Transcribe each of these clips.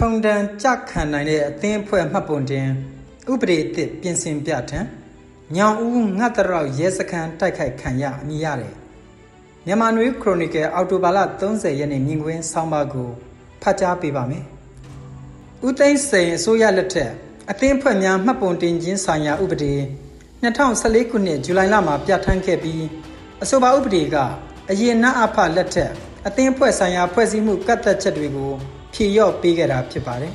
ထုံတန်ကြခံနိုင်တဲ့အသင်းအဖွဲ့မှတ်ပုံတင်ဥပဒေအသစ်ပြင်ဆင်ပြထံညောင်ဦးငတ်တရောက်ရဲစခန်းတိုက်ခိုက်ခံရအမိရတယ်မြန်မာနွေခရိုနီကယ်အော်တိုဘာလ30ရက်နေ့မြင်ကွင်းဆောင်းပါးကိုဖတ်ကြားပေးပါမယ်ဦးသိန်းစိန်အစိုးရလက်ထက်အသင်းအဖွဲ့များမှတ်ပုံတင်ခြင်းဆိုင်ရာဥပဒေ2014ခုနှစ်ဇူလိုင်လမှာပြဋ္ဌာန်းခဲ့ပြီးအဆိုပါဥပဒေကအရင်နအဖလက်ထက်အသင်းအဖွဲ့ဆိုင်ရာဖွဲ့စည်းမှုကတ်သက်ချက်တွေကို ဖြည့်ရော့ပေးခဲ့တာဖြစ်ပါတယ်။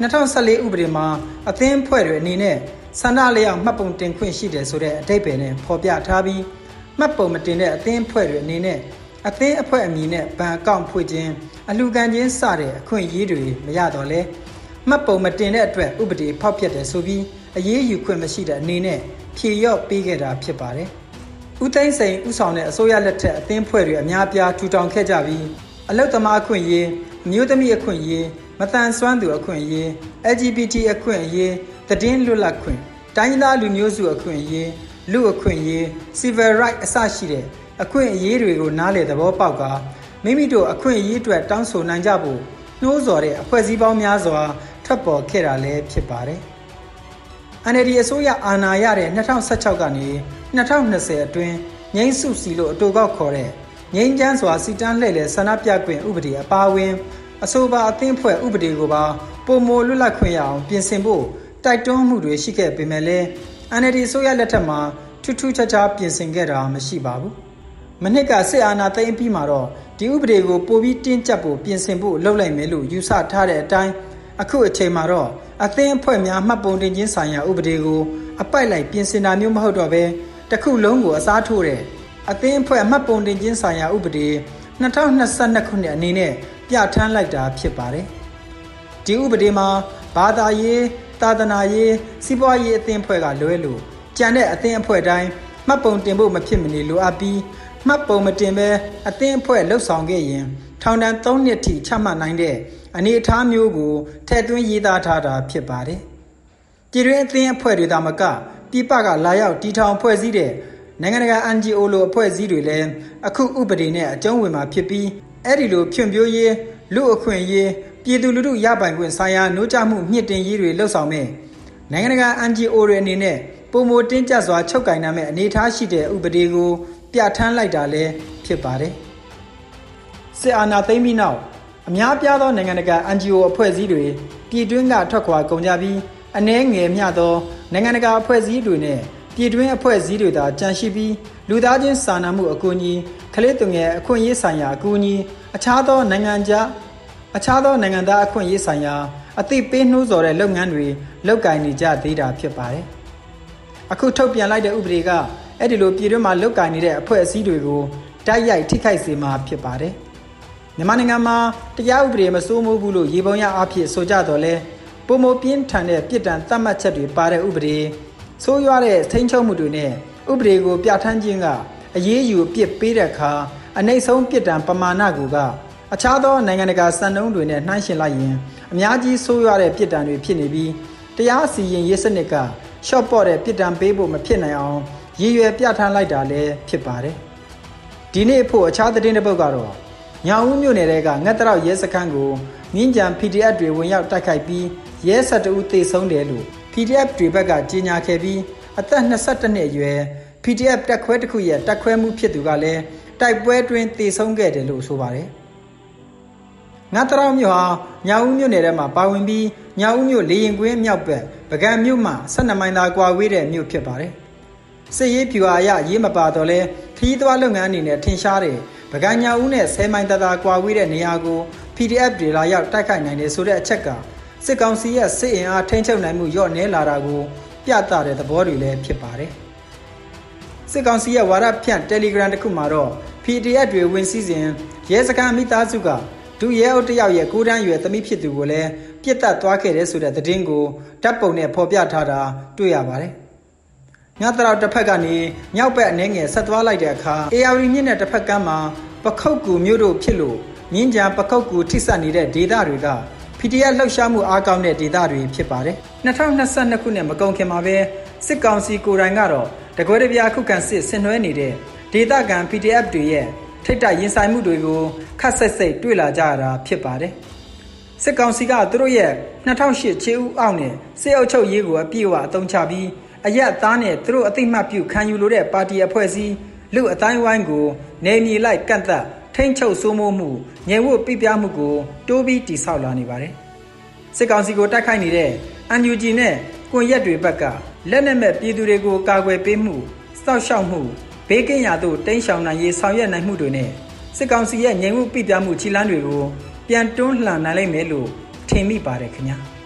2014ဥပဒေမှာအသင်းအဖွဲ့တွေအနေနဲ့ဆန္ဒလျောက်မှတ်ပုံတင်ခွင့်ရှိတယ်ဆိုတဲ့အတိတ်ပဲနဲ့ဖော်ပြထားပြီးမှတ်ပုံမတင်တဲ့အသင်းအဖွဲ့တွေအနေနဲ့အသင်းအဖွဲ့အမည်နဲ့ဘဏ်အကောင့်ဖွင့်ခြင်းအလှူခံခြင်းစတဲ့အခွင့်အရေးတွေမရတော့လဲမှတ်ပုံမတင်တဲ့အတွက်ဥပဒေဖောက်ဖျက်တယ်ဆိုပြီးအရေးယူခွင့်မရှိတဲ့အနေနဲ့ဖြေရော့ပေးခဲ့တာဖြစ်ပါတယ်။ဦးသိန်းစိန်ဦးဆောင်တဲ့အစိုးရလက်ထက်အသင်းဖွဲ့တွေအများပြားထူထောင်ခဲ့ကြပြီးအလုတ်သမားအခွင့်အရေးအ မျိုးသမီးအခွင့်အရေးမတန်ဆွမ်းသူအခွင့်အရေး LGBT အခွင့်အရေးသတင်းလွတ်လပ်ခွင့်တိုင်းသားလူမျိုးစုအခွင့်အရေးလူအခွင့်အရေး civil right အစရှိတဲ့အခွင့်အရေးတွေကိုနားလည်သဘောပေါက်ကမိမိတို့အခွင့်အရေးအတွက်တောင်းဆိုနိုင်ကြဖို့နှိုးဆော်တဲ့အဖွဲ့အစည်းပေါင်းများစွာထွက်ပေါ်ခဲ့တာလည်းဖြစ်ပါတယ်။ NLD အစိုးရအာဏာရတဲ့2016ကနေ2020အတွင်းငိမ့်စုစီလို့အတူကောက်ခေါ်တဲ့ ငိမ့်ချမ်းစွာစီတန်းလှည့်လည်ဆန္ဒပြခွင့်ဥပဒေအပါအဝင် အဆိုပါအသင်းဖွဲ့ဥပဒေကိုပါပုံမလွတ်လပ်ခွင့်ရအောင်ပြင်ဆင်ဖို့တိုက်တွန်းမှုတွေရှိခဲ့ပေမဲ့လည်း NLD ဆိုရလက်ထက်မှာထူးထူးခြားခြားပြင်ဆင်ခဲ့တာမရှိပါဘူး။မနစ်ကစစ်အာဏာသိမ်းပြီးမှတော့ဒီဥပဒေကိုပိုပြီးတင်းကျပ်ဖို့ပြင်ဆင်ဖို့လုပ်လိုက်မယ်လို့ယူဆထားတဲ့အတိုင်းအခုအချိန်မှာတော့အသင်းအဖွဲ့များမှတ်ပုံတင်ခြင်းဆိုင်ရာဥပဒေကိုအပိုက်လိုက်ပြင်ဆင်တာမျိုးမဟုတ်တော့ဘဲတခုလုံးကိုအစားထိုးတဲ့ အသင်းအဖွဲ့မှတ်ပုံတင်ခြင်းဆိုင်ရာဥပဒေ2022ခုနှစ်အနေနဲ့ပြဋ္ဌာန်းလိုက်တာဖြစ်ပါတယ်။ဒီဥပဒေမှာဘာသာရေးသာသနာရေးစီးပွားရေးအသင်းအဖွဲ့ကလွဲလို့ကြံတဲ့အသင်းအဖွဲ့တိုင်းမှတ်ပုံတင်ဖို့မဖြစ်မနေလိုအပ်ပြီးမှတ်ပုံမတင်ဘဲအသင်းအဖွဲ့လှုပ်ဆောင်ခဲ့ရင်ထောင်ဒဏ်3နှစ်ထိချမှတ်နိုင်တဲ့အနေအထားမျိုးကိုထည့်သွင်းရေးသားထားတာဖြစ်ပါတယ်။ပြည်တွင်းအသင်းအဖွဲ့တွေသာမကပြည်ပကလာရောက်တီထောင်ဖွဲ့စည်းတဲ့ နိုင်ငံတကာ NGO လိုအဖွဲ့အစည်းတွေလည်းအခုဥပဒေနဲ့အကျုံးဝင်မှာဖြစ်ပြီးအဲ့ဒီလိုဖြန့်ပြိုးရေးလူအခွင့်အရေးပြည်သူလူထုရပိုင်ခွင့်ဆိုင်ရာနှိုးကြမှုမြင့်တင်ရေးတွေလှုပ်ဆောင်မဲ့နိုင်ငံတကာ NGO တွေအနေနဲ့ပုံမတင်းကျပ်စွာချုပ်ကင်နိုင်မဲ့အနေအထားရှိတဲ့ဥပဒေကိုပြဋ္ဌာန်းလိုက်တာလည်းဖြစ်ပါတယ်စစ်အာဏာသိမ်းပြီးနောက်အများပြားသောနိုင်ငံတကာ NGO အဖွဲ့အစည်းတွေပြည်တွင်းကထွက်ခွာကုန်ကြပြီးအ ਨੇ ငယ်မျှသောနိုင်ငံတကာအဖွဲ့အစည်းတွေနဲ့ ပြည်တွင်းအဖွဲ့အစည်းတွေသာကြန့်ရှိပြီးလူသားချင်းစာနာမှုအကူအညီကလေးသူငယ်အခွင့်အရေးဆိုင်ရာအကူအညီအခြားသောနိုင်ငံခြားအခြားသောနိုင်ငံသားအခွင့်အရေးဆိုင်ရာအသိပေးနှိုးဆော်တဲ့လုပ်ငန်းတွေလုပ်ကိုင်နေကြသေးတာဖြစ်ပါတယ်။အခုထုတ်ပြန်လိုက်တဲ့ဥပဒေကအဲ့ဒီလိုပြည်တွင်းမှာလုပ်ကိုင်နေတဲ့အဖွဲ့အစည်းတွေကိုတိုက်ရိုက်ထိခိုက်စေမှာဖြစ်ပါတယ်။မြန်မာနိုင်ငံမှာတရားဥပဒေမစိုးမိုးဘူးလို့ရေပုံရအဖြစ်ဆိုကြတော့လဲပုံမပြင်းထန်တဲ့ပြည်တံသတ်မှတ်ချက်တွေပါတဲ့ဥပဒေ ဆိုးရွားတဲ့ထိန်းချုပ်မှုတွေနဲ့ဥပဒေကိုပြဋ္ဌာန်းခြင်းကအရေးယူပြစ်ပေးတဲ့အခါအနှိမ့်ဆုံးပြစ်ဒဏ်ပမာဏကိုကအခြားသောနိုင်ငံတကာစံနှုန်းတွေနဲ့နှိုင်းယှဉ်လိုက်ရင်အများကြီးဆိုးရွားတဲ့ပြစ်ဒဏ်တွေဖြစ်နေပြီးတရားစီရင်ရေးစနစ်ကရှော့ပေါ့တဲ့ပြစ်ဒဏ်ပေးဖို့မဖြစ်နိုင်အောင်ရည်ရွယ်ပြဋ္ဌာန်းလိုက်တာလည်းဖြစ်ပါတယ်။ဒီနေ့ဖို့အခြားသတင်းတစ်ပုဒ်ကတော့ညောင်ဦးမြို့နယ်ကငတ်တရောက်ရဲစခန်းကိုမြင်းကြံ PDF တွေဝင်ရောက်တိုက်ခိုက်ပြီးရဲဆက်တူသေဆုံးတယ်လို့ PDF တွေဘက်ကကြေညာခဲ့ပြီးအသက်22နှစ်အရွယ် PDF တက်ခွဲတစ်ခုရဲ့တက်ခွဲမှုဖြစ်သူကလည်းတိုက်ပွဲတွင်သေဆုံးခဲ့တယ်လို့ဆိုပါတယ်။ငါတရောင်မြို့ဟာညာဦးမြို့နယ်ထဲမှာပါဝင်ပြီးညာဦးမြို့လေရင်ကွင်းမြောက်ဘက်ပကံမြို့မှာ12မိုင်သာကွာဝေးတဲ့မြို့ဖြစ်ပါတယ်။စစ်ရေးပြူအားရရေးမပါတော့လဲခီးသွွားလုပ်ငန်းအနေနဲ့ထင်ရှားတဲ့ပကံညာဦးနဲ့10မိုင်သာသာကွာဝေးတဲ့နေရာကို PDF တွေလာရောက်တိုက်ခိုက်နိုင်တယ်ဆိုတဲ့အချက်က စစ်ကောင်စီရဲ့စစ်အင်အားထိန်းချုပ်နိုင်မှုလျော့နည်းလာတာကိုပြသတဲ့သဘောတွေလည်းဖြစ်ပါတယ်။စစ်ကောင်စီရဲ့ဝါဒဖြန့် Telegram တစ်ခုမှာတော့ PDF တွေဝင်စည်းစဉ်ရဲစခန်းမိသားစုကဒုရဲအုပ်တယောက်ရဲ့ကိုတန်းရွယ်သမီးဖြစ်သူကိုလည်းပြစ်တက်သွားခဲ့တဲ့ဆိုတဲ့သတင်းကိုဓာတ်ပုံနဲ့ဖော်ပြထားတာတွေ့ရပါတယ်။ညတရောက်တစ်ဖက်ကနေမြောက်ဘက်အနေငယ်ဆက်သွားလိုက်တဲ့အခါ AR မြင့်တဲ့တစ်ဖက်ကမ်းမှာပခုတ်ကူမြို့တို့ဖြစ်လို့မြင်းကြံပခုတ်ကူထိစပ်နေတဲ့ဒေသတွေက PDF လှုပ်ရှားမှုအားကောင်းတဲ့ဒေသတွေဖြစ်ပါတယ်2022ခုနှစ်မကုန်ခင်မှာပဲစစ်ကောင်စီကိုယ်တိုင်ကတော့တကွဲတပြားခုခံစစ်ဆင်နွှဲနေတဲ့ဒေသခံ PDF တွေရဲ့ထိတ်တရင်ဆိုင်မှုတွေကိုခတ်ဆက်စိတ်တွေ့လာကြရတာဖြစ်ပါတယ်စစ်ကောင်စီကသူတို့ရဲ့2008ခြေဥအောက်နဲ့စစ်အုပ်ချုပ်ရေးကိုအပြည့်အဝအသုံးချပြီးအရက်သားနဲ့သူတို့အသိမှတ်ပြုခံယူလိုတဲ့ပါတီအဖွဲ့အစည်းလူအတိုင်းဝိုင်းကိုနေမြေလိုက်ကန့်သက် ထိမ့်ချုပ်စိုးမိုးမှုငြိမ်ဝတ်ပြပြမှုကိုတိုးပြီးတိဆောက်လာနေပါတယ်စစ်ကောင်စီကိုတိုက်ခိုက်နေတဲ့ NUG နဲ့ကွန်ရက်တွေဘက်ကလက်နက်မဲ့ပြည်သူတွေကိုကာကွယ်ပေးမှုစောက်ရှောက်မှုဘေးကင်းရာသို့တိမ်းရှောင်နိုင်ရေးဆောင်ရွက်နိုင်မှုတွေနဲ့စစ်ကောင်စီရဲ့ငြိမ်ဝတ်ပြပြမှုခြိလန်းတွေကိုပြန်တွန်းလှန်နိုင်လိမ့်မယ်လို့ထင်မိပါတယ်ခင်ဗျာ။